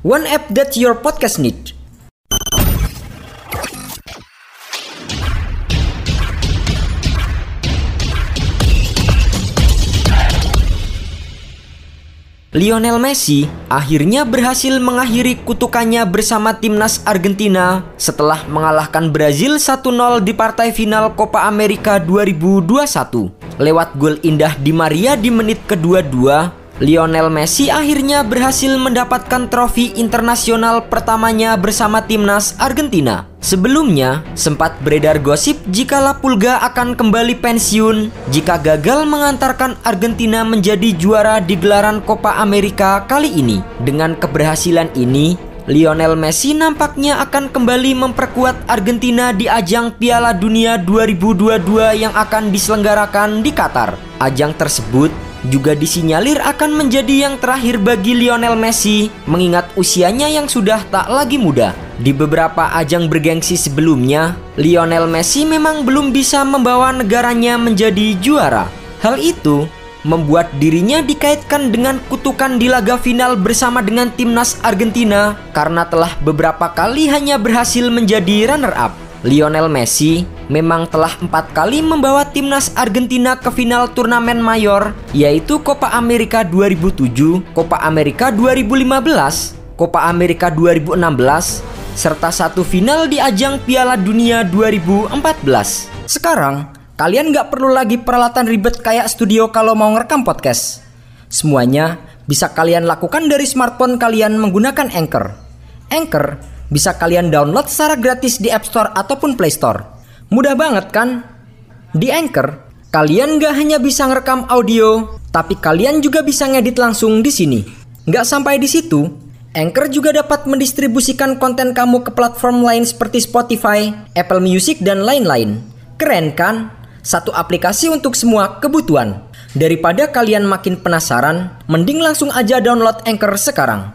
One app that your podcast need. Lionel Messi akhirnya berhasil mengakhiri kutukannya bersama timnas Argentina setelah mengalahkan Brazil 1-0 di partai final Copa America 2021. Lewat gol indah di Maria di menit kedua-dua, Lionel Messi akhirnya berhasil mendapatkan trofi internasional pertamanya bersama timnas Argentina. Sebelumnya, sempat beredar gosip jika La Pulga akan kembali pensiun jika gagal mengantarkan Argentina menjadi juara di gelaran Copa America kali ini. Dengan keberhasilan ini, Lionel Messi nampaknya akan kembali memperkuat Argentina di ajang Piala Dunia 2022 yang akan diselenggarakan di Qatar. Ajang tersebut juga disinyalir akan menjadi yang terakhir bagi Lionel Messi mengingat usianya yang sudah tak lagi muda. Di beberapa ajang bergengsi sebelumnya, Lionel Messi memang belum bisa membawa negaranya menjadi juara. Hal itu membuat dirinya dikaitkan dengan kutukan di laga final bersama dengan timnas Argentina karena telah beberapa kali hanya berhasil menjadi runner-up. Lionel Messi memang telah empat kali membawa timnas Argentina ke final turnamen mayor yaitu Copa America 2007, Copa America 2015, Copa America 2016, serta satu final di ajang Piala Dunia 2014. Sekarang, kalian nggak perlu lagi peralatan ribet kayak studio kalau mau ngerekam podcast. Semuanya bisa kalian lakukan dari smartphone kalian menggunakan Anchor. Anchor bisa kalian download secara gratis di App Store ataupun Play Store. Mudah banget kan? Di Anchor, kalian gak hanya bisa ngerekam audio, tapi kalian juga bisa ngedit langsung di sini. Gak sampai di situ, Anchor juga dapat mendistribusikan konten kamu ke platform lain seperti Spotify, Apple Music, dan lain-lain. Keren kan? Satu aplikasi untuk semua kebutuhan. Daripada kalian makin penasaran, mending langsung aja download Anchor sekarang.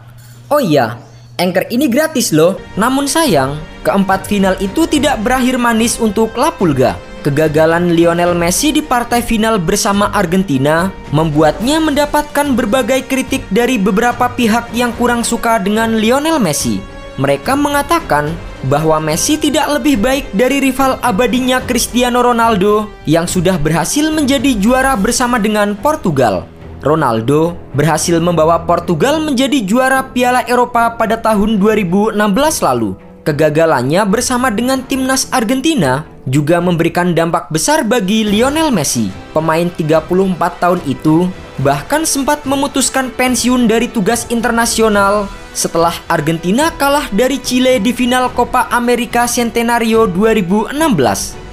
Oh iya, Anchor ini gratis loh. Namun sayang, keempat final itu tidak berakhir manis untuk La Pulga. Kegagalan Lionel Messi di partai final bersama Argentina membuatnya mendapatkan berbagai kritik dari beberapa pihak yang kurang suka dengan Lionel Messi. Mereka mengatakan bahwa Messi tidak lebih baik dari rival abadinya Cristiano Ronaldo yang sudah berhasil menjadi juara bersama dengan Portugal. Ronaldo berhasil membawa Portugal menjadi juara Piala Eropa pada tahun 2016 lalu. Kegagalannya bersama dengan timnas Argentina juga memberikan dampak besar bagi Lionel Messi. Pemain 34 tahun itu bahkan sempat memutuskan pensiun dari tugas internasional setelah Argentina kalah dari Chile di final Copa America Centenario 2016.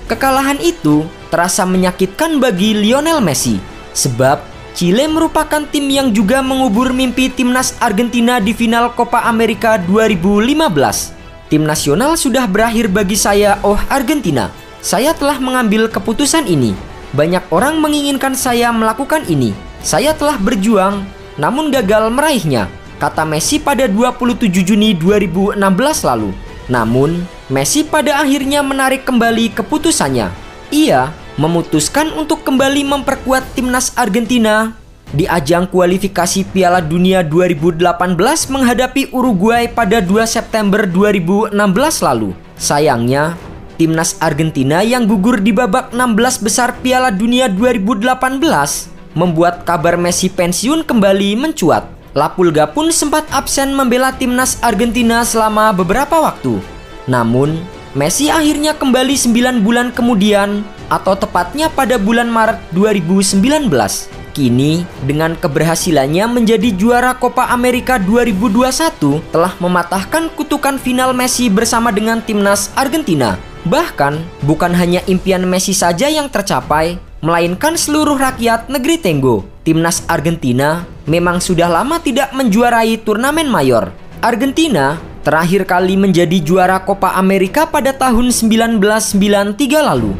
Kekalahan itu terasa menyakitkan bagi Lionel Messi sebab Chile merupakan tim yang juga mengubur mimpi timnas Argentina di final Copa America 2015. Tim nasional sudah berakhir bagi saya, oh Argentina. Saya telah mengambil keputusan ini. Banyak orang menginginkan saya melakukan ini. Saya telah berjuang, namun gagal meraihnya, kata Messi pada 27 Juni 2016 lalu. Namun, Messi pada akhirnya menarik kembali keputusannya. Ia memutuskan untuk kembali memperkuat timnas Argentina di ajang kualifikasi Piala Dunia 2018 menghadapi Uruguay pada 2 September 2016 lalu. Sayangnya, timnas Argentina yang gugur di babak 16 besar Piala Dunia 2018 membuat kabar Messi pensiun kembali mencuat. Lapulga pun sempat absen membela timnas Argentina selama beberapa waktu. Namun, Messi akhirnya kembali 9 bulan kemudian atau tepatnya pada bulan Maret 2019. Kini, dengan keberhasilannya menjadi juara Copa America 2021 telah mematahkan kutukan final Messi bersama dengan timnas Argentina. Bahkan, bukan hanya impian Messi saja yang tercapai, melainkan seluruh rakyat negeri Tenggo. Timnas Argentina memang sudah lama tidak menjuarai turnamen mayor. Argentina terakhir kali menjadi juara Copa America pada tahun 1993 lalu.